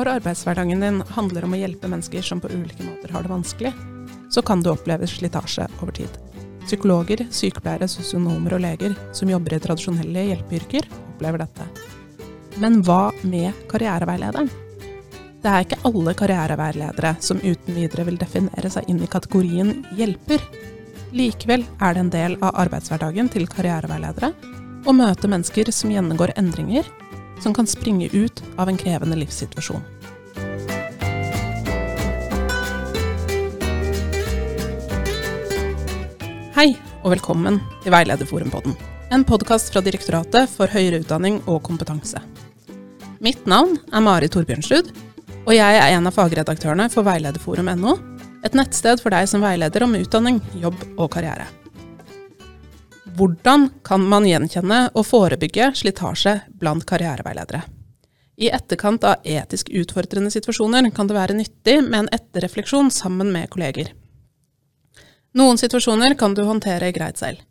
Når arbeidshverdagen din handler om å hjelpe mennesker som på ulike måter har det vanskelig, så kan du oppleve slitasje over tid. Psykologer, sykepleiere, sosionomer og leger som jobber i tradisjonelle hjelpeyrker, opplever dette. Men hva med karriereveilederen? Det er ikke alle karriereveiledere som uten videre vil definere seg inn i kategorien hjelper. Likevel er det en del av arbeidshverdagen til karriereveiledere å møte mennesker som gjennomgår endringer som kan springe ut av en krevende livssituasjon. Hei, og velkommen til Veilederforumpodden. En podkast fra Direktoratet for høyere utdanning og kompetanse. Mitt navn er Mari Torbjørnsrud, og jeg er en av fagredaktørene for veilederforum.no, et nettsted for deg som veileder om utdanning, jobb og karriere. Hvordan kan man gjenkjenne og forebygge slitasje blant karriereveiledere? I etterkant av etisk utfordrende situasjoner kan det være nyttig med en etterrefleksjon sammen med kolleger. Noen situasjoner kan du håndtere greit selv,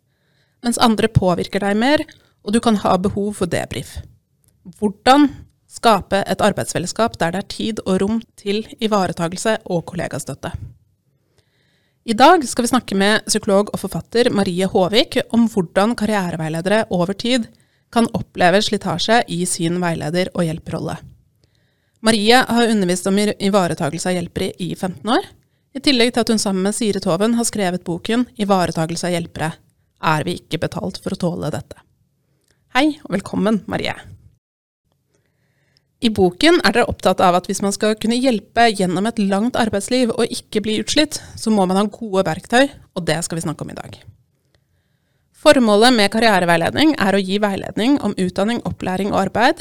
mens andre påvirker deg mer, og du kan ha behov for debrief. Hvordan skape et arbeidsfellesskap der det er tid og rom til ivaretagelse og kollegastøtte? I dag skal vi snakke med psykolog og forfatter Marie Håvik om hvordan karriereveiledere over tid kan oppleve slitasje i sin veileder- og hjelperrolle. Marie har undervist om ivaretakelse av hjelpere i 15 år, i tillegg til at hun sammen med Siri Toven har skrevet boken 'Ivaretakelse av hjelpere er vi ikke betalt for å tåle dette'. Hei og velkommen, Marie. I boken er dere opptatt av at hvis man skal kunne hjelpe gjennom et langt arbeidsliv og ikke bli utslitt, så må man ha gode verktøy, og det skal vi snakke om i dag. Formålet med karriereveiledning er å gi veiledning om utdanning, opplæring og arbeid.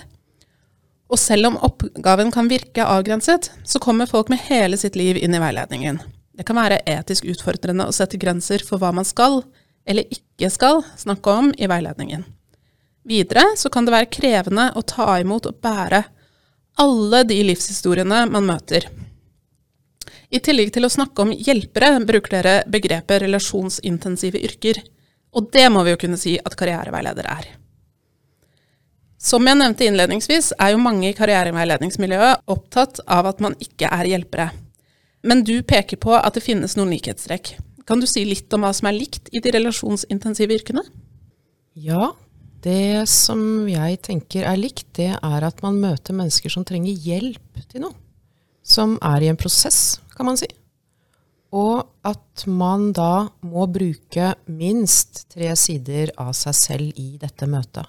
Og selv om oppgaven kan virke avgrenset, så kommer folk med hele sitt liv inn i veiledningen. Det kan være etisk utfordrende å sette grenser for hva man skal, eller ikke skal, snakke om i veiledningen. Videre så kan det være krevende å ta imot og bære alle de livshistoriene man møter. I tillegg til å snakke om hjelpere, bruker dere begrepet relasjonsintensive yrker. Og det må vi jo kunne si at karriereveileder er. Som jeg nevnte innledningsvis, er jo mange i karriereveiledningsmiljøet opptatt av at man ikke er hjelpere. Men du peker på at det finnes noen likhetstrekk. Kan du si litt om hva som er likt i de relasjonsintensive yrkene? Ja, det som jeg tenker er likt, det er at man møter mennesker som trenger hjelp til noe. Som er i en prosess, kan man si. Og at man da må bruke minst tre sider av seg selv i dette møtet.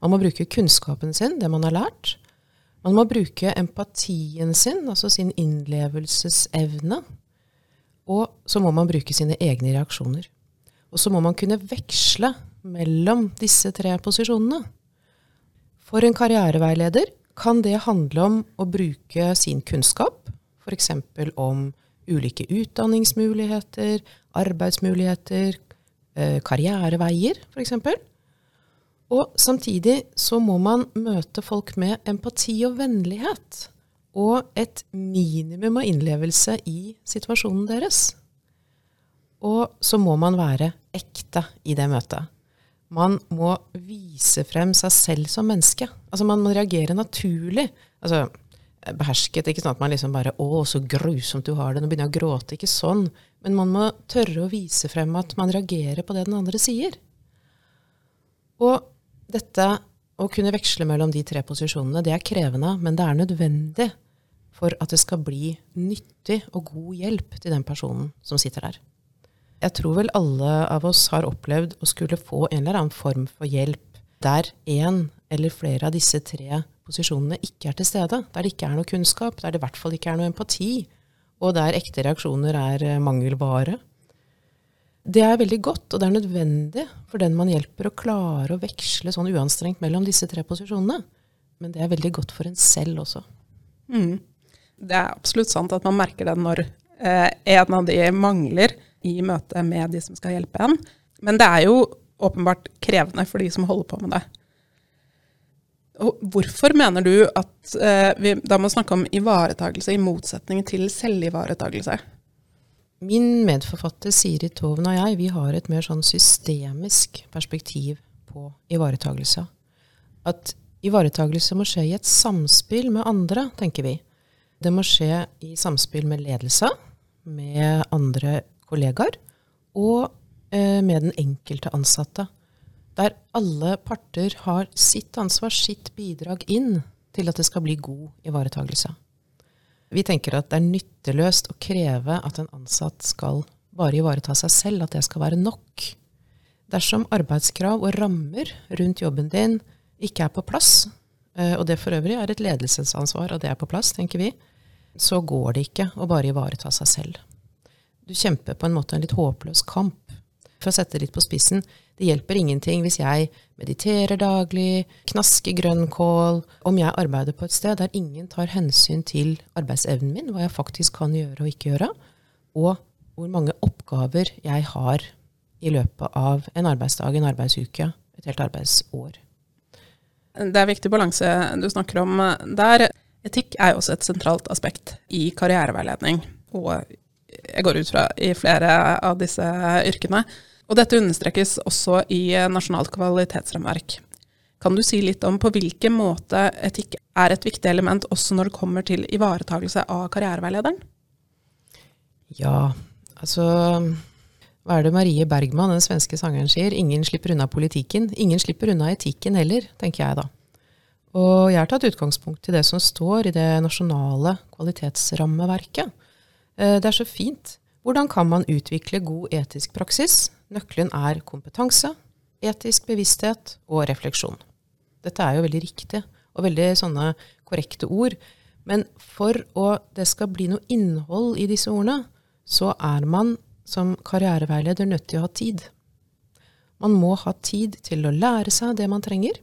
Man må bruke kunnskapen sin, det man har lært. Man må bruke empatien sin, altså sin innlevelsesevne. Og så må man bruke sine egne reaksjoner. Og så må man kunne veksle mellom disse tre posisjonene. For en karriereveileder kan det handle om å bruke sin kunnskap, f.eks. om ulike utdanningsmuligheter, arbeidsmuligheter, eh, karriereveier f.eks. Og samtidig så må man møte folk med empati og vennlighet. Og et minimum av innlevelse i situasjonen deres. Og så må man være ekte i det møtet. Man må vise frem seg selv som menneske. Altså Man må reagere naturlig. Altså Behersket. Ikke sånn at man liksom bare 'Å, så grusomt du har det', nå begynner jeg å gråte. Ikke sånn. Men man må tørre å vise frem at man reagerer på det den andre sier. Og dette å kunne veksle mellom de tre posisjonene, det er krevende, men det er nødvendig for at det skal bli nyttig og god hjelp til den personen som sitter der. Jeg tror vel alle av oss har opplevd å skulle få en eller annen form for hjelp der én eller flere av disse tre posisjonene ikke er til stede. Der det ikke er noe kunnskap, der det i hvert fall ikke er noe empati, og der ekte reaksjoner er eh, mangelvare. Det er veldig godt, og det er nødvendig for den man hjelper, å klare å veksle sånn uanstrengt mellom disse tre posisjonene. Men det er veldig godt for en selv også. Mm. Det er absolutt sant at man merker det når eh, en av de mangler i møte med de som skal hjelpe en. Men det er jo åpenbart krevende for de som holder på med det. Og hvorfor mener du at eh, vi da må snakke om ivaretagelse i motsetning til selvivaretagelse? Min medforfatter Siri Toven og jeg vi har et mer sånn systemisk perspektiv på ivaretagelse. At ivaretagelse må skje i et samspill med andre, tenker vi. Det må skje i samspill med ledelse, med andre kollegaer og eh, med den enkelte ansatte. Der alle parter har sitt ansvar, sitt bidrag inn til at det skal bli god ivaretagelse. Vi tenker at det er nytteløst å kreve at en ansatt skal bare ivareta seg selv, at det skal være nok. Dersom arbeidskrav og rammer rundt jobben din ikke er på plass, eh, og det for øvrig er et ledelsesansvar og det er på plass, tenker vi, så går det ikke å bare ivareta seg selv. Du kjemper på en måte en litt håpløs kamp. For å sette det litt på spissen, det hjelper ingenting hvis jeg mediterer daglig, knasker grønnkål, om jeg arbeider på et sted der ingen tar hensyn til arbeidsevnen min, hva jeg faktisk kan gjøre og ikke gjøre, og hvor mange oppgaver jeg har i løpet av en arbeidsdag, en arbeidsuke, et helt arbeidsår. Det er viktig balanse du snakker om der. Etikk er jo også et sentralt aspekt i karriereveiledning, og jeg går ut fra i flere av disse yrkene. Og dette understrekes også i Nasjonalt kvalitetsramverk. Kan du si litt om på hvilken måte etikk er et viktig element også når det kommer til ivaretagelse av karriereveilederen? Ja, altså Hva er det Marie Bergman, den svenske sangeren, sier? Ingen slipper unna politikken. Ingen slipper unna etikken heller, tenker jeg da. Og jeg har tatt utgangspunkt i det som står i det nasjonale kvalitetsrammeverket. Eh, det er så fint. Hvordan kan man utvikle god etisk praksis? Nøkkelen er kompetanse, etisk bevissthet og refleksjon. Dette er jo veldig riktig og veldig sånne korrekte ord. Men for å det skal bli noe innhold i disse ordene, så er man som karriereveileder nødt til å ha tid. Man må ha tid til å lære seg det man trenger.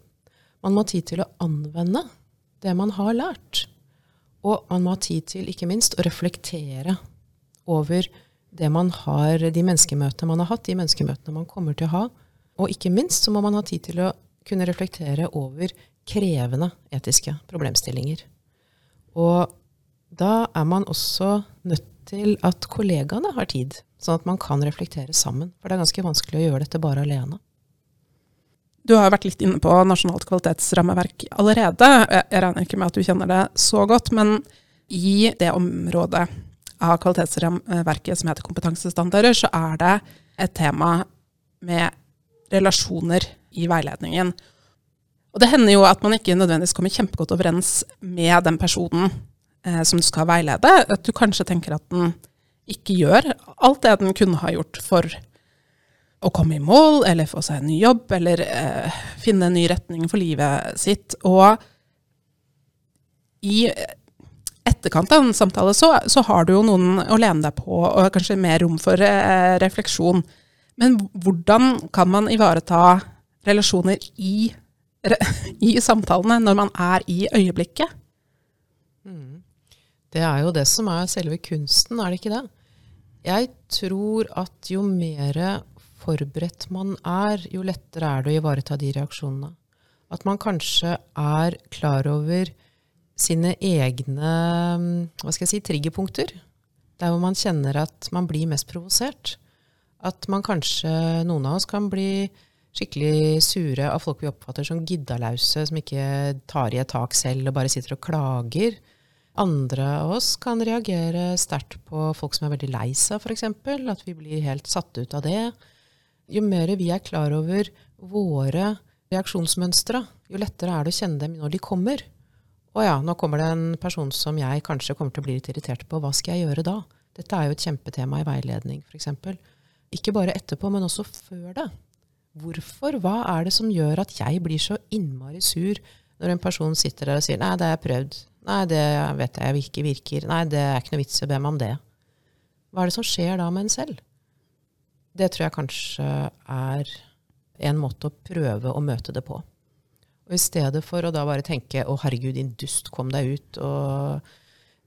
Man må ha tid til å anvende det man har lært. Og man må ha tid til, ikke minst, å reflektere over det man har, de menneskemøtene man har hatt, de menneskemøtene man kommer til å ha. Og ikke minst så må man ha tid til å kunne reflektere over krevende etiske problemstillinger. Og da er man også nødt til at kollegaene har tid, sånn at man kan reflektere sammen. For det er ganske vanskelig å gjøre dette bare alene. Du har vært litt inne på nasjonalt kvalitetsrammeverk allerede. Jeg regner ikke med at du kjenner det så godt, men i det området av kvalitetsrammeverket som heter kompetansestandarder, så er det et tema med relasjoner i veiledningen. Og det hender jo at man ikke nødvendigvis kommer kjempegodt overens med den personen eh, som du skal veilede. At du kanskje tenker at den ikke gjør alt det den kunne ha gjort for å komme i mål, eller få seg en ny jobb, eller eh, finne en ny retning for livet sitt. Og i etterkant av en samtale så, så, har du jo noen å lene deg på, og kanskje mer rom for eh, refleksjon. Men hvordan kan man ivareta relasjoner i, i, samtalene når man er i øyeblikket? Mm. Det er jo det som er selve kunsten, er det ikke det? Jeg tror at jo mer forberedt man er, jo lettere er det å ivareta de reaksjonene. At man kanskje er klar over sine egne hva skal jeg si, triggerpunkter. Der hvor man kjenner at man blir mest provosert. At man kanskje, noen av oss kan bli skikkelig sure av folk vi oppfatter som giddalause, som ikke tar i et tak selv og bare sitter og klager. Andre av oss kan reagere sterkt på folk som er veldig lei seg, f.eks. At vi blir helt satt ut av det jo mer vi er klar over våre reaksjonsmønstre, jo lettere er det å kjenne dem når de kommer. Å ja, nå kommer det en person som jeg kanskje kommer til å bli litt irritert på. Hva skal jeg gjøre da? Dette er jo et kjempetema i veiledning, f.eks. Ikke bare etterpå, men også før det. Hvorfor? Hva er det som gjør at jeg blir så innmari sur når en person sitter der og sier 'nei, det har jeg prøvd', 'nei, det vet jeg ikke virker', 'nei, det er ikke noe vits i å be meg om det'. Hva er det som skjer da med en selv? Det tror jeg kanskje er en måte å prøve å møte det på. Og I stedet for å da bare tenke 'Å, herregud, din dust, kom deg ut', og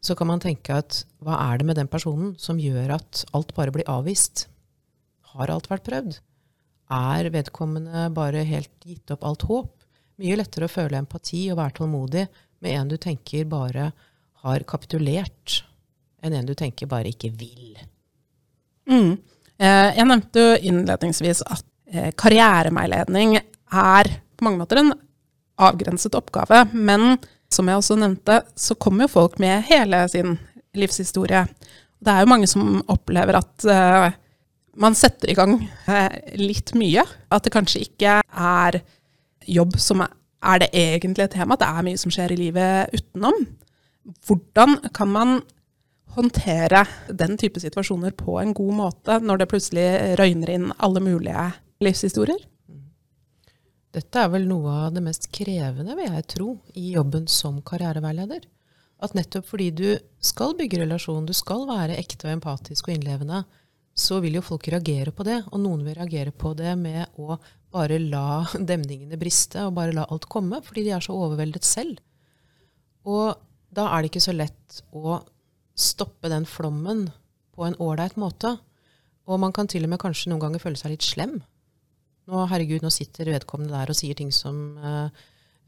så kan man tenke at hva er det med den personen som gjør at alt bare blir avvist? Har alt vært prøvd? Er vedkommende bare helt gitt opp alt håp? Mye lettere å føle empati og være tålmodig med en du tenker bare har kapitulert, enn en du tenker bare ikke vil. Mm. Eh, jeg nevnte jo innledningsvis at karriereveiledning er på mange måter en avgrenset oppgave, men Som jeg også nevnte, så kommer jo folk med hele sin livshistorie. Det er jo mange som opplever at uh, man setter i gang litt mye. At det kanskje ikke er jobb som er det egentlige temaet. Det er mye som skjer i livet utenom. Hvordan kan man håndtere den type situasjoner på en god måte når det plutselig røyner inn alle mulige livshistorier? Dette er vel noe av det mest krevende, vil jeg tro, i jobben som karriereveileder. At nettopp fordi du skal bygge relasjon, du skal være ekte og empatisk og innlevende, så vil jo folk reagere på det. Og noen vil reagere på det med å bare la demningene briste og bare la alt komme, fordi de er så overveldet selv. Og da er det ikke så lett å stoppe den flommen på en ålreit måte. Og man kan til og med kanskje noen ganger føle seg litt slem nå, herregud, nå sitter vedkommende der og sier ting som uh,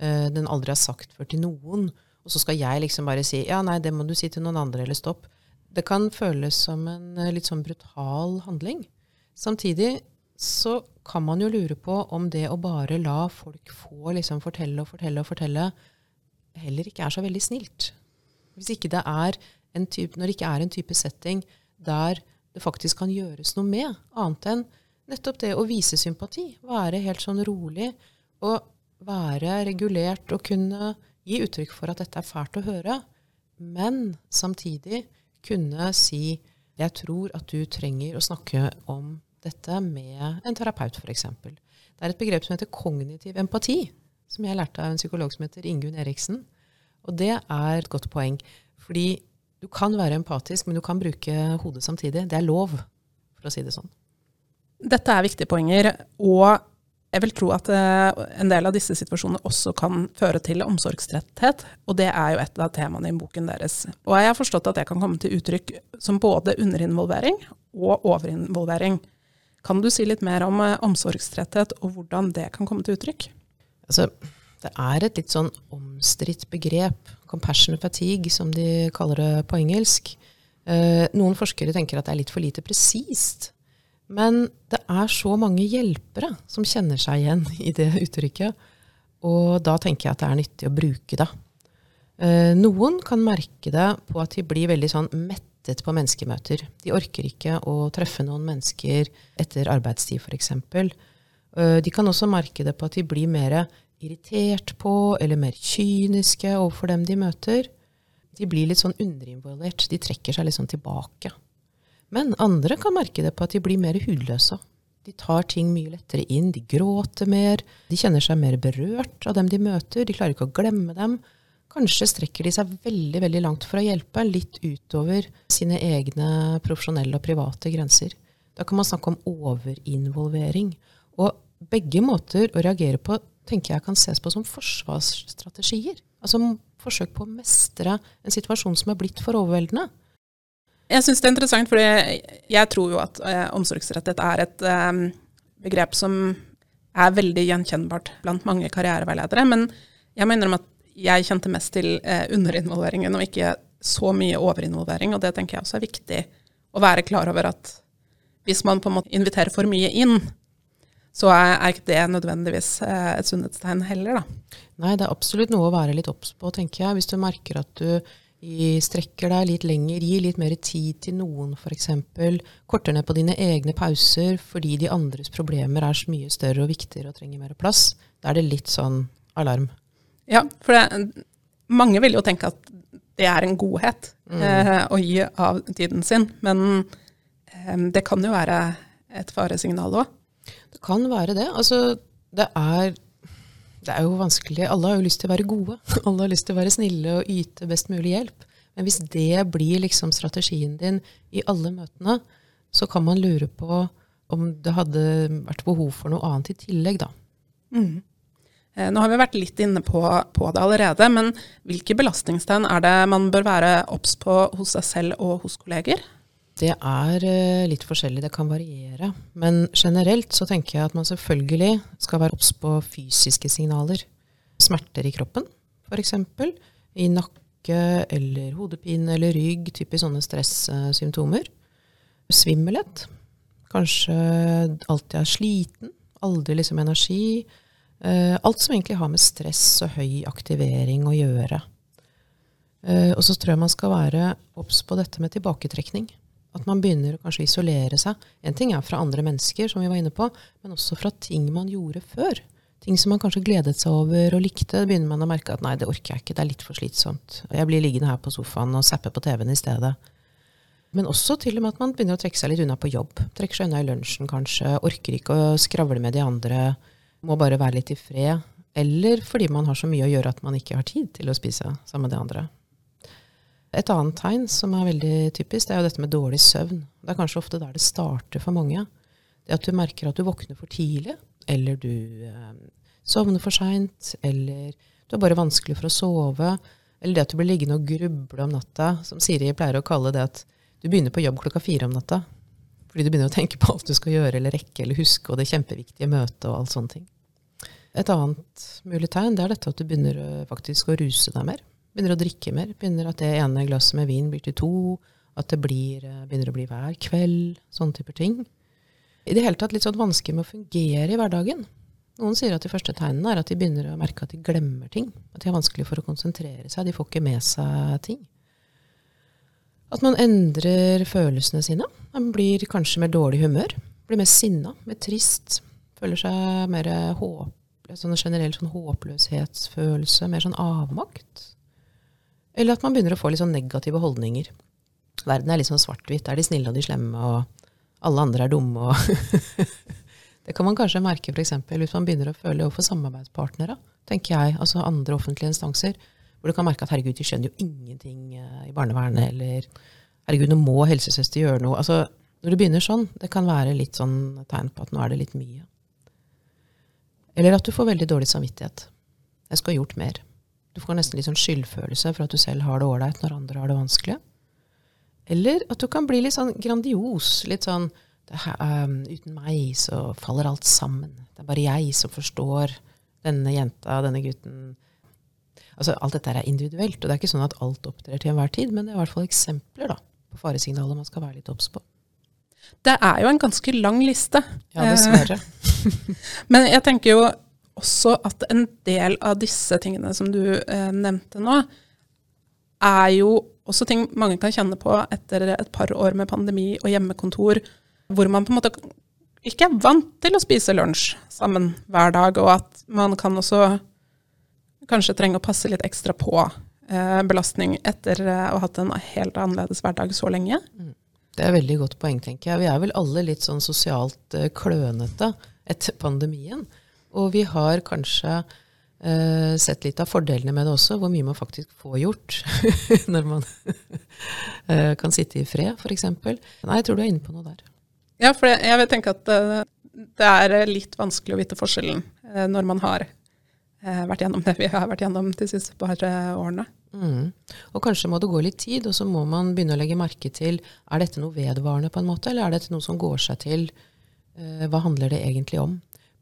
uh, den aldri har sagt før til noen. Og så skal jeg liksom bare si ja, nei, det må du si til noen andre, eller stopp. Det kan føles som en uh, litt sånn brutal handling. Samtidig så kan man jo lure på om det å bare la folk få liksom fortelle og fortelle og fortelle, heller ikke er så veldig snilt. Hvis ikke det er type, når det ikke er en type setting der det faktisk kan gjøres noe med, annet enn nettopp det å vise sympati. Være helt sånn rolig og være regulert og kunne gi uttrykk for at dette er fælt å høre, men samtidig kunne si jeg tror at du trenger å snakke om dette med en terapeut, f.eks. Det er et begrep som heter kognitiv empati, som jeg lærte av en psykolog som heter Ingunn Eriksen. Og det er et godt poeng. Fordi du kan være empatisk, men du kan bruke hodet samtidig. Det er lov, for å si det sånn. Dette er viktige poenger, og jeg vil tro at eh, en del av disse situasjonene også kan føre til omsorgstretthet, og det er jo et av temaene i boken deres. Og jeg har forstått at det kan komme til uttrykk som både underinvolvering og overinvolvering. Kan du si litt mer om eh, omsorgstretthet, og hvordan det kan komme til uttrykk? Altså, det er et litt sånn omstridt begrep, compassion fatigue, som de kaller det på engelsk. Eh, noen forskere tenker at det er litt for lite presist. Men det er så mange hjelpere som kjenner seg igjen i det uttrykket. Og da tenker jeg at det er nyttig å bruke det. Eh, noen kan merke det på at de blir veldig sånn mettet på menneskemøter. De orker ikke å treffe noen mennesker etter arbeidstid, f.eks. Eh, de kan også merke det på at de blir mer irritert på eller mer kyniske overfor dem de møter. De blir litt sånn underinvolvert. De trekker seg litt sånn tilbake. Men andre kan merke det på at de blir mer hudløse. De tar ting mye lettere inn, de gråter mer, de kjenner seg mer berørt av dem de møter, de klarer ikke å glemme dem. Kanskje strekker de seg veldig veldig langt for å hjelpe, litt utover sine egne profesjonelle og private grenser. Da kan man snakke om overinvolvering. Og begge måter å reagere på tenker jeg kan ses på som forsvarsstrategier. Altså forsøk på å mestre en situasjon som er blitt for overveldende. Jeg syns det er interessant, for jeg tror jo at eh, omsorgsrettet er et eh, begrep som er veldig gjenkjennbart blant mange karriereveiledere. Men jeg må innrømme at jeg kjente mest til eh, underinvolveringen og ikke så mye overinvolvering. Og det tenker jeg også er viktig å være klar over at hvis man på en måte inviterer for mye inn, så er, ikke det nødvendigvis eh, et sunnhetstegn heller, da. Nei, det er absolutt noe å være litt obs på, tenker jeg. Hvis du merker at du strekker deg litt lenger, gir litt mer tid til noen f.eks. Korter ned på dine egne pauser fordi de andres problemer er så mye større og viktigere og trenger mer plass. Da er det litt sånn alarm. Ja, for det, mange vil jo tenke at det er en godhet mm. eh, å gi av tiden sin. Men eh, det kan jo være et faresignal òg. Det kan være det. Altså, det er det er jo vanskelig. Alle har jo lyst til å være gode. Alle har lyst til å være snille og yte best mulig hjelp. Men hvis det blir liksom strategien din i alle møtene, så kan man lure på om det hadde vært behov for noe annet i tillegg, da. Mm. Eh, nå har vi vært litt inne på, på, det allerede, men hvilke belastningstegn er det man bør være obs på hos seg selv og hos kolleger? Det er eh, litt forskjellig, det kan variere. Men generelt så tenker jeg at man selvfølgelig skal være obs på fysiske signaler. Smerter i kroppen, f.eks. I nakke eller hodepine eller rygg, typisk sånne stressymptomer. Svimmelhet. Kanskje alltid er sliten. Aldri liksom energi. Eh, alt som egentlig har med stress og høy aktivering å gjøre. Eh, og så tror jeg man skal være obs på dette med tilbaketrekning. At man begynner å kanskje isolere seg. En ting er fra andre mennesker, som vi var inne på, men også fra ting man gjorde før. Ting som man kanskje gledet seg over og likte, begynner man å merke at nei, det orker jeg ikke, det er litt for slitsomt. Jeg blir liggende her på sofaen og zappe på TV-en i stedet. Men også til og med at man begynner å trekke seg litt unna på jobb. Trekker seg unna i lunsjen kanskje, orker ikke å skravle med de andre, må bare være litt i fred. Eller fordi man har så mye å gjøre at man ikke har tid til å spise sammen med de andre. Et annet tegn som er veldig typisk, det er jo dette med dårlig søvn. Det er kanskje ofte der det starter for mange. Det at du merker at du våkner for tidlig, eller du eh, sovner for seint, eller du er bare vanskelig for å sove, eller det at du blir liggende og gruble om natta, som Siri pleier å kalle det at du begynner på jobb klokka fire om natta. Fordi du begynner å tenke på alt du skal gjøre eller rekke eller huske, og det kjempeviktige møtet og alt sånne ting. Et annet mulig tegn det er dette at du begynner faktisk å ruse deg mer. Begynner å drikke mer. Begynner at det ene glasset med vin blir til to. At det blir, eh, begynner å bli hver kveld. Sånne typer ting. I det hele tatt litt sånn vanskelig med å fungere i hverdagen. Noen sier at de første tegnene er at de begynner å merke at de glemmer ting. At de har vanskelig for å konsentrere seg. De får ikke med seg ting. At man endrer følelsene sine. Man blir kanskje mer dårlig humør. Blir mer sinna, mer trist. Føler seg mer håpløs. Sånn generell sånn håpløshetsfølelse. Mer sånn avmakt. Eller at man begynner å få litt sånn negative holdninger. Verden er sånn svart-hvitt. Er de snille og de slemme, og alle andre er dumme. Og det kan man kanskje merke f.eks. hvis man begynner å føle overfor samarbeidspartnere, tenker jeg, altså andre offentlige instanser, hvor du kan merke at herregud, de skjønner jo ingenting eh, i barnevernet, eller herregud, nå må helsesøster gjøre noe. Altså, når det begynner sånn, det kan være litt sånn tegn på at nå er det litt mye. Eller at du får veldig dårlig samvittighet. Jeg skulle ha gjort mer. Du får nesten litt sånn skyldfølelse for at du selv har det ålreit når andre har det vanskelig. Eller at du kan bli litt sånn grandios. Litt sånn her, um, Uten meg så faller alt sammen. Det er bare jeg som forstår denne jenta, denne gutten. Altså, alt dette er individuelt, og det er ikke sånn at alt opptrer til enhver tid, men det er i hvert fall eksempler da, på faresignaler man skal være litt obs på. Det er jo en ganske lang liste. Ja, dessverre. men jeg tenker jo også at en del av disse tingene som du eh, nevnte nå, er jo også ting mange kan kjenne på etter et par år med pandemi og hjemmekontor, hvor man på en måte ikke er vant til å spise lunsj sammen hver dag, og at man kan også kanskje trenge å passe litt ekstra på eh, belastning etter eh, å ha hatt en helt annerledes hverdag så lenge. Mm. Det er veldig godt poeng, tenker jeg. Vi er vel alle litt sånn sosialt eh, klønete etter pandemien. Og vi har kanskje uh, sett litt av fordelene med det også, hvor mye man faktisk får gjort når man uh, kan sitte i fred, f.eks. Nei, jeg tror du er inne på noe der. Ja, for jeg vil tenke at uh, det er litt vanskelig å vite forskjellen når man har vært gjennom det vi har vært gjennom de siste par årene. Mm. Og kanskje må det gå litt tid, og så må man begynne å legge merke til er dette noe vedvarende, på en måte, eller er dette noe som går seg til? hva handler det egentlig om?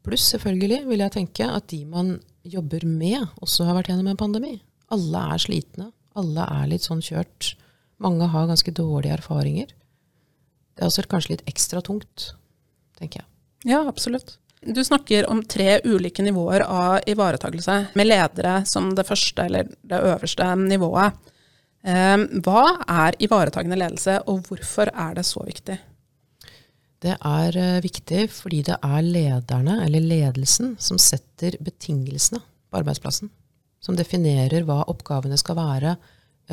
Pluss selvfølgelig vil jeg tenke at de man jobber med, også har vært gjennom en pandemi. Alle er slitne. Alle er litt sånn kjørt. Mange har ganske dårlige erfaringer. Det er også kanskje litt ekstra tungt, tenker jeg. Ja, absolutt. Du snakker om tre ulike nivåer av ivaretakelse, med ledere som det første eller det øverste nivået. Eh, hva er ivaretagende ledelse, og hvorfor er det så viktig? Det er uh, viktig fordi det er lederne, eller ledelsen, som setter betingelsene på arbeidsplassen. Som definerer hva oppgavene skal være,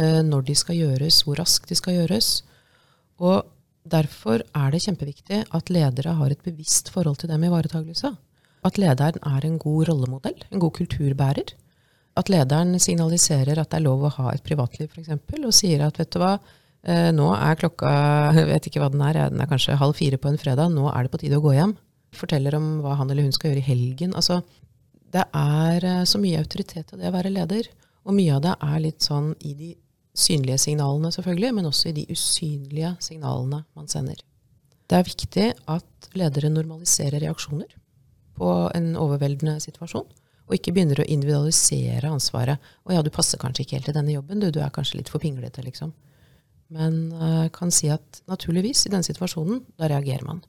uh, når de skal gjøres, hvor raskt de skal gjøres. Og derfor er det kjempeviktig at ledere har et bevisst forhold til dem i ivaretakelse. At lederen er en god rollemodell, en god kulturbærer. At lederen signaliserer at det er lov å ha et privatliv, f.eks., og sier at vet du hva, Eh, nå er klokka jeg vet ikke hva den er, den er kanskje halv fire på en fredag. Nå er det på tide å gå hjem. Forteller om hva han eller hun skal gjøre i helgen. Altså, det er eh, så mye autoritet i det å være leder. Og mye av det er litt sånn i de synlige signalene, selvfølgelig, men også i de usynlige signalene man sender. Det er viktig at ledere normaliserer reaksjoner på en overveldende situasjon, og ikke begynner å individualisere ansvaret. 'Å ja, du passer kanskje ikke helt til denne jobben, du. Du er kanskje litt for pinglete', liksom. Men uh, kan si at naturligvis, i denne situasjonen, da reagerer man.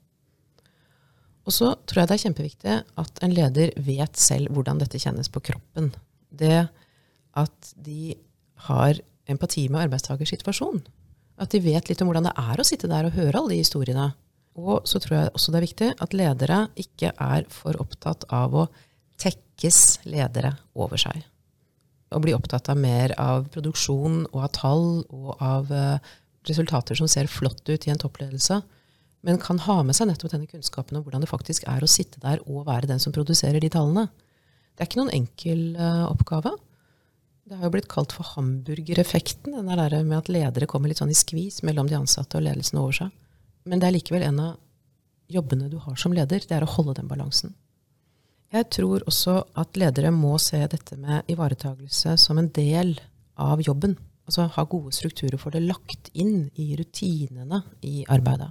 Og så tror jeg det er kjempeviktig at en leder vet selv hvordan dette kjennes på kroppen. Det at de har empati med arbeidstakers situasjon. At de vet litt om hvordan det er å sitte der og høre alle de historiene. Og så tror jeg også det er viktig at ledere ikke er for opptatt av å tekkes ledere over seg. Og bli opptatt av mer av produksjon og av tall og av uh, resultater som ser flott ut i en toppledelse, men kan ha med seg nettopp denne kunnskapen om hvordan det faktisk er å sitte der og være den som produserer de tallene. Det er ikke noen enkel uh, oppgave. Det har jo blitt kalt for hamburgereffekten, den der med at ledere kommer litt sånn i skvis mellom de ansatte og ledelsen over seg. Men det er likevel en av jobbene du har som leder, det er å holde den balansen. Jeg tror også at ledere må se dette med ivaretagelse som en del av jobben. Altså ha gode strukturer for det lagt inn i rutinene i arbeidet.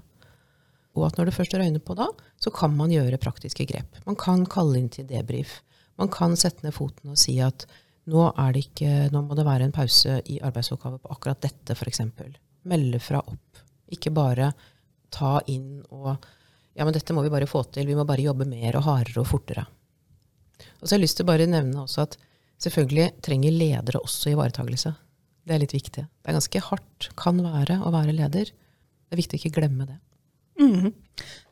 Og at når det først røyner på da, så kan man gjøre praktiske grep. Man kan kalle inn til debrief. Man kan sette ned foten og si at nå, ikke, nå må det være en pause i arbeidsoppgave på akkurat dette, f.eks. Melde fra opp. Ikke bare ta inn og Ja, men dette må vi bare få til. Vi må bare jobbe mer og hardere og fortere. Og så har jeg lyst til å bare nevne også at selvfølgelig trenger ledere også ivaretagelse. Det er litt viktig. Det er ganske hardt, kan være, å være leder. Det er viktig å ikke glemme det. Mm.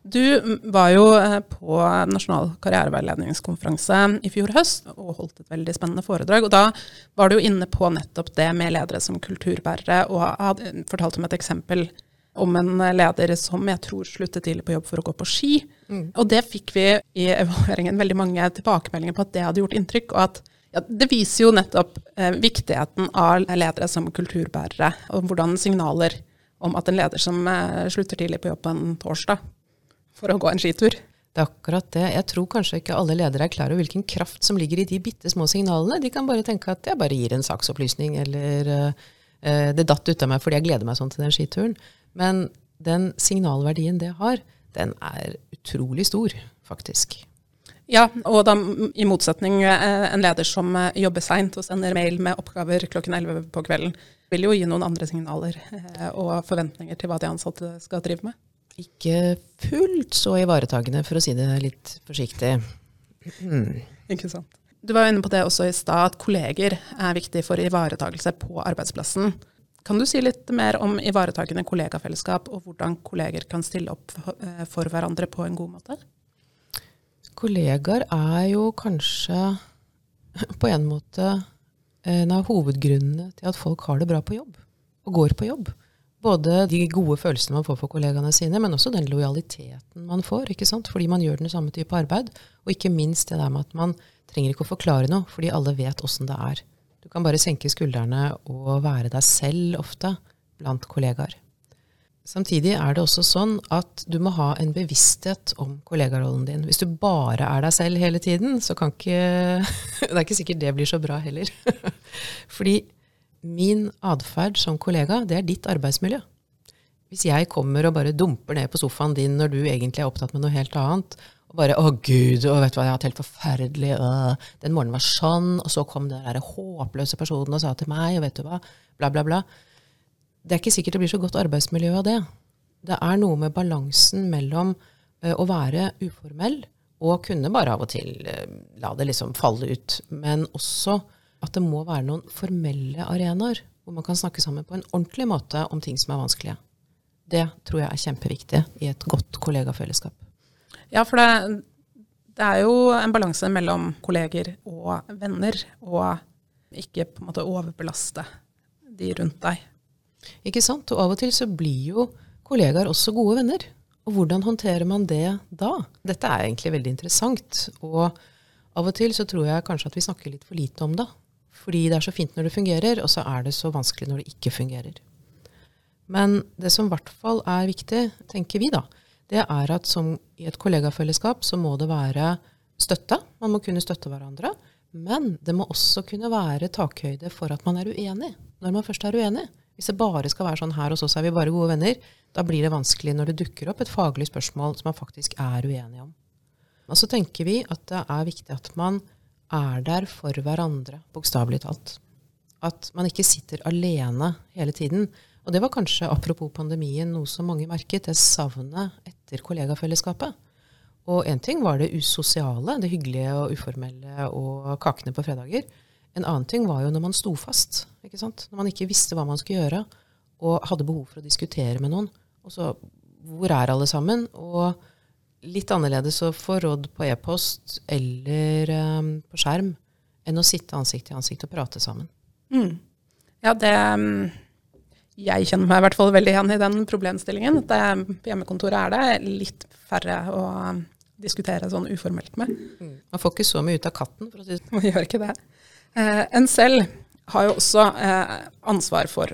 Du var jo eh, på Nasjonal karriereveiledningskonferanse i fjor høst og holdt et veldig spennende foredrag. og Da var du jo inne på nettopp det med ledere som kulturbærere, og hadde fortalt om et eksempel om en leder som jeg tror sluttet tidlig på jobb for å gå på ski. Mm. Og det fikk vi i evalueringen veldig mange tilbakemeldinger på at det hadde gjort inntrykk. og at ja, Det viser jo nettopp eh, viktigheten av ledere som kulturbærere, og hvordan signaler om at en leder som eh, slutter tidlig på jobb på en torsdag for å gå en skitur. Det er akkurat det. Jeg tror kanskje ikke alle ledere er klar over hvilken kraft som ligger i de bitte små signalene. De kan bare tenke at jeg bare gir en saksopplysning, eller eh, det datt ut av meg fordi jeg gleder meg sånn til den skituren. Men den signalverdien det har, den er utrolig stor, faktisk. Ja, og da i motsetning eh, en leder som eh, jobber seint og sender mail med oppgaver klokken 11 på kvelden, vil jo gi noen andre signaler eh, og forventninger til hva de ansatte skal drive med. Ikke fullt så ivaretagende, for å si det litt forsiktig. Mm. Ikke sant. Du var jo inne på det også i stad, at kolleger er viktig for ivaretagelse på arbeidsplassen. Kan du si litt mer om ivaretakende kollegafellesskap, og hvordan kolleger kan stille opp eh, for hverandre på en god måte? Kollegaer er jo kanskje på en måte en av hovedgrunnene til at folk har det bra på jobb, og går på jobb. Både de gode følelsene man får for kollegaene sine, men også den lojaliteten man får. ikke sant? Fordi man gjør den samme type arbeid. Og ikke minst det der med at man trenger ikke å forklare noe, fordi alle vet åssen det er. Du kan bare senke skuldrene og være deg selv ofte blant kollegaer. Samtidig er det også sånn at du må ha en bevissthet om kollegarollen din. Hvis du bare er deg selv hele tiden, så kan ikke Det er ikke sikkert det blir så bra heller. Fordi min atferd som kollega, det er ditt arbeidsmiljø. Hvis jeg kommer og bare dumper ned på sofaen din når du egentlig er opptatt med noe helt annet, og bare 'Å, gud, å, vet du hva, jeg har hatt helt forferdelig å. Den morgenen var sånn, og så kom den der håpløse personen og sa til meg, og vet du hva, bla, bla, bla. Det er ikke sikkert det blir så godt arbeidsmiljø av det. Det er noe med balansen mellom ø, å være uformell og kunne bare av og til ø, la det liksom falle ut, men også at det må være noen formelle arenaer hvor man kan snakke sammen på en ordentlig måte om ting som er vanskelige. Det tror jeg er kjempeviktig i et godt kollegafellesskap. Ja, for det, det, er jo en balanse mellom kolleger og venner, og ikke på en måte overbelaste de rundt deg. Ikke sant. Og av og til så blir jo kollegaer også gode venner. Og hvordan håndterer man det da? Dette er egentlig veldig interessant. Og av og til så tror jeg kanskje at vi snakker litt for lite om det. Fordi det er så fint når det fungerer, og så er det så vanskelig når det ikke fungerer. Men det som i hvert fall er viktig, tenker vi da, det er at som i et kollegafellesskap så må det være støtte. Man må kunne støtte hverandre. Men det må også kunne være takhøyde for at man er uenig, når man først er uenig. Hvis det bare skal være sånn her hos oss er vi bare gode venner, da blir det vanskelig når det dukker opp et faglig spørsmål som man faktisk er uenig om. Og så tenker vi at det er viktig at man er der for hverandre, bokstavelig talt. At man ikke sitter alene hele tiden. Og det var kanskje, apropos pandemien, noe som mange merket, det savnet etter kollegafellesskapet. Og én ting var det usosiale, det hyggelige og uformelle og kakene på fredager. En annen ting var jo når man sto fast. ikke sant? Når man ikke visste hva man skulle gjøre, og hadde behov for å diskutere med noen. Og så Hvor er alle sammen? Og litt annerledes å få råd på e-post eller um, på skjerm enn å sitte ansikt til ansikt og prate sammen. Mm. Ja, det mm, Jeg kjenner meg i hvert fall veldig igjen i den problemstillingen. Det, på hjemmekontoret er det litt færre å diskutere sånn uformelt med. Mm. Man får ikke så mye ut av katten, for å si det Man gjør ikke det. Eh, en selv har jo også eh, ansvar for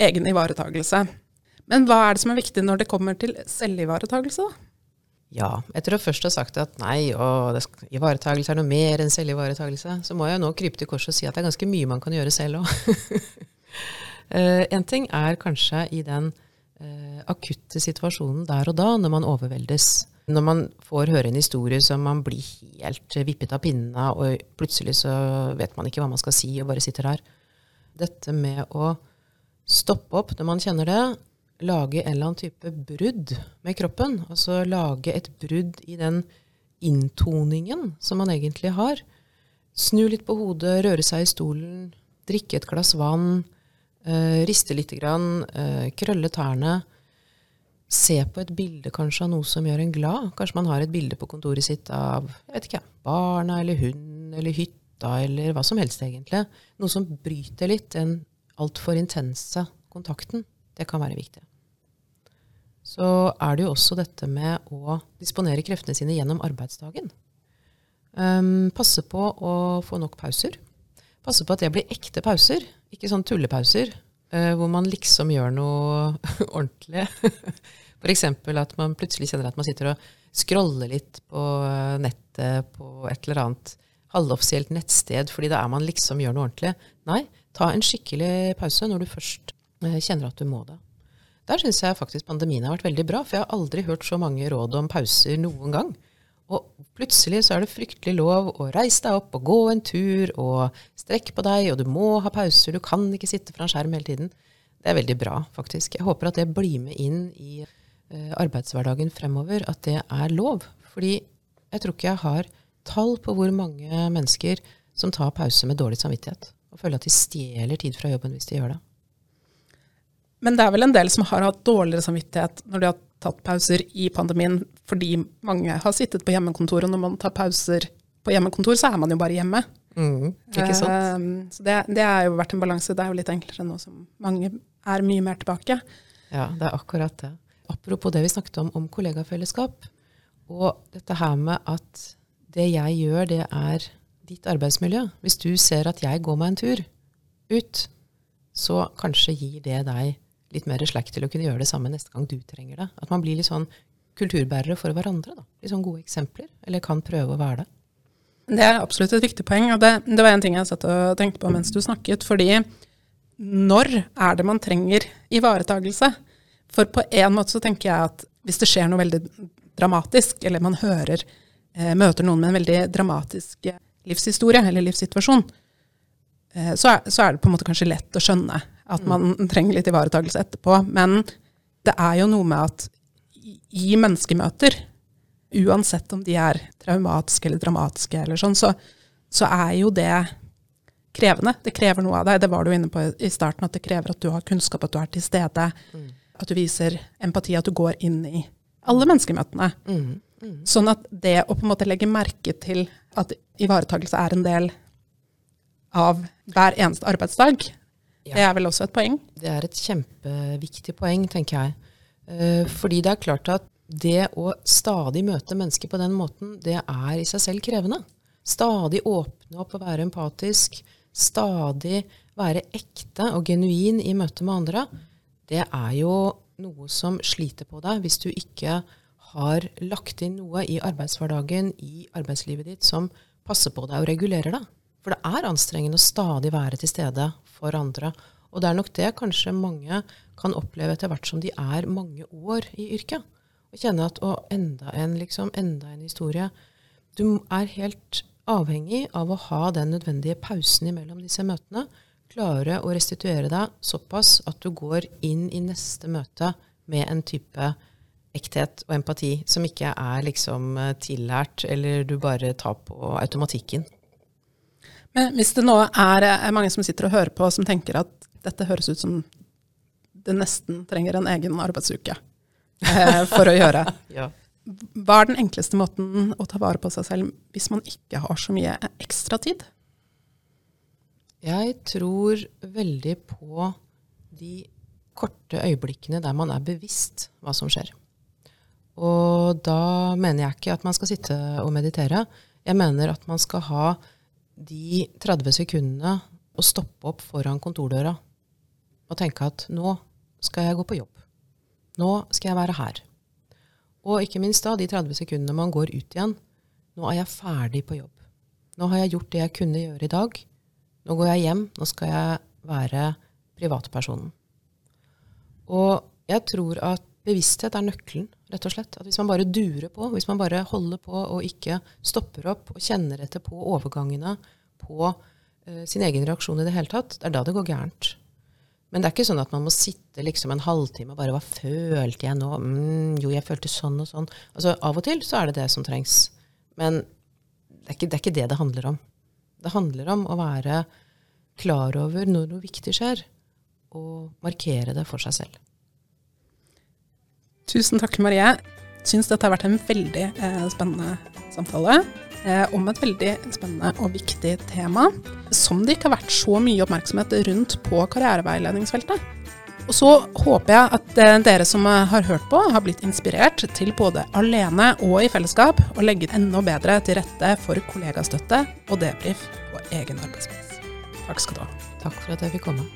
egen ivaretagelse. Men hva er det som er viktig når det kommer til selvivaretagelse? da? Ja, etter å først ha sagt at nei, ivaretagelse er noe mer enn selvivaretagelse, så må jeg nå krype til korset og si at det er ganske mye man kan gjøre selv òg. uh, en ting er kanskje i den uh, akutte situasjonen der og da, når man overveldes. Når man får høre en historie som man blir helt vippet av pinnene, og plutselig så vet man ikke hva man skal si, og bare sitter der. Dette med å stoppe opp når man kjenner det, lage en eller annen type brudd med kroppen. Altså lage et brudd i den inntoningen som man egentlig har. Snu litt på hodet, røre seg i stolen, drikke et glass vann, øh, riste lite grann, uh, krølle tærne se på et bilde kanskje av noe som gjør en glad. Kanskje man har et bilde på kontoret sitt av jeg vet ikke, barna eller hunden eller hytta eller hva som helst, egentlig. Noe som bryter litt den altfor intense kontakten. Det kan være viktig. Så er det jo også dette med å disponere kreftene sine gjennom arbeidsdagen. Um, passe på å få nok pauser. Passe på at det blir ekte pauser, ikke sånn tullepauser. Uh, hvor man liksom gjør noe ordentlig. F.eks. at man plutselig kjenner at man sitter og scroller litt på eh, nettet på et eller annet halvoffisielt nettsted, fordi da er man liksom gjør noe ordentlig. Nei, ta en skikkelig pause når du først uh, kjenner at du må det. Der syns jeg faktisk pandemien har vært veldig bra, for jeg har aldri hørt så mange råd om pauser noen gang. Og plutselig så er det fryktelig lov å reise deg opp og gå en tur og strekke på deg, og du må ha pauser, du kan ikke sitte fra en skjerm hele tiden. Det er veldig bra, faktisk. Jeg håper at det blir med inn i Eh, arbeidshverdagen fremover, at det er lov. Fordi jeg tror ikke jeg har tall på hvor mange mennesker som tar pause med dårlig samvittighet. Og føler at de stjeler tid fra jobben hvis de gjør det. Men det er vel en del som har hatt dårligere samvittighet når de har tatt pauser i pandemien, fordi mange har sittet på hjemmekontor, og når man tar pauser på hjemmekontor, så er man jo bare hjemme. Mm, ikke sant? Uh, så det, det har jo vært en balanse. Det er jo litt enklere nå som mange er mye mer tilbake. Ja, det er akkurat det apropos det vi snakket om om kollegafellesskap, og dette her med at det jeg gjør, det er ditt arbeidsmiljø. Hvis du ser at jeg går meg en tur ut, så kanskje gir det deg litt mer slack til å kunne gjøre det samme neste gang du trenger det. At man blir litt sånn kulturbærere for hverandre. Da. Liksom gode eksempler. Eller kan prøve å være det. Det er absolutt et viktig poeng. og det, det var en ting jeg satt og tenkte på mens du snakket. fordi når er det man trenger ivaretagelse? For på en måte så tenker jeg at hvis det skjer noe veldig dramatisk, eller man hører, eh, møter noen med en veldig dramatisk eh, livshistorie eller livssituasjon, eh, så, er, så, er, det på en måte kanskje lett å skjønne at man mm. trenger litt ivaretagelse etterpå. Men det er jo noe med at i menneskemøter, uansett om de er traumatiske eller dramatiske eller sånn, så, så er jo det krevende. Det krever noe av deg. Det var du inne på i starten, at det krever at du har kunnskap, at du er til stede. Mm at du viser empati, at du går inn i alle menneskemøtene. Mm, mm. Sånn at det å på en måte legge merke til at ivaretakelse er en del av hver eneste arbeidsdag, ja. det er vel også et poeng? Det er et kjempeviktig poeng, tenker jeg. Uh, fordi det er klart at det å stadig møte mennesker på den måten, det er i seg selv krevende. Stadig åpne opp og være empatisk. Stadig være ekte og genuin i møte med andre det er jo noe som sliter på deg hvis du ikke har lagt inn noe i arbeidshverdagen, i arbeidslivet ditt, som passer på deg og regulerer deg. For det er anstrengende å stadig være til stede for andre. Og det er nok det kanskje mange kan oppleve etter hvert som de er mange år i yrket. Og kjenne at å, enda en, liksom, enda en historie. Du er helt avhengig av å ha den nødvendige pausen imellom disse møtene klare å restituere deg såpass at du går inn i neste møte med en type ekthet og empati som ikke er liksom eh, tillært, eller du bare tar på automatikken. Men hvis det nå er, er mange som sitter og hører på, som tenker at dette høres ut som det nesten trenger en egen arbeidsuke eh, for å gjøre. ja. Hva er den enkleste måten å ta vare på seg selv hvis man ikke har så mye ekstra tid? Jeg tror veldig på de korte øyeblikkene der man er bevisst hva som skjer. Og da mener jeg ikke at man skal sitte og meditere. Jeg mener at man skal ha de 30 sekundene å stoppe opp foran kontordøra og tenke at nå skal jeg gå på jobb. Nå skal jeg være her. Og ikke minst da de 30 sekundene man går ut igjen. Nå er jeg ferdig på jobb. Nå har jeg gjort det jeg kunne gjøre i dag. Nå går jeg hjem. Nå skal jeg være privatpersonen. Og jeg tror at bevissthet er nøkkelen, rett og slett. At hvis man bare durer på, hvis man bare holder på og ikke stopper opp og kjenner etter på overgangene, på uh, sin egen reaksjon i det hele tatt, det er da det går gærent. Men det er ikke sånn at man må sitte liksom en halvtime og bare Hva følte jeg nå? Mm, jo, jeg følte sånn og sånn. Altså, Av og til så er det det som trengs. Men det er, ikke, det er ikke det det handler om. Det handler om å være klar over når noe viktig skjer, og markere det for seg selv. Tusen takk, Marie. Syns dette har vært en veldig eh, spennende samtale om et veldig spennende og viktig tema, som det ikke har vært så mye oppmerksomhet rundt på karriereveiledningsfeltet. Og så håper jeg at eh, dere som har hørt på, har blitt inspirert til både alene og i fellesskap å legge enda bedre til rette for kollegastøtte og debrief på egen arbeidsplass. Takk skal du ha. Takk for at jeg fikk komme.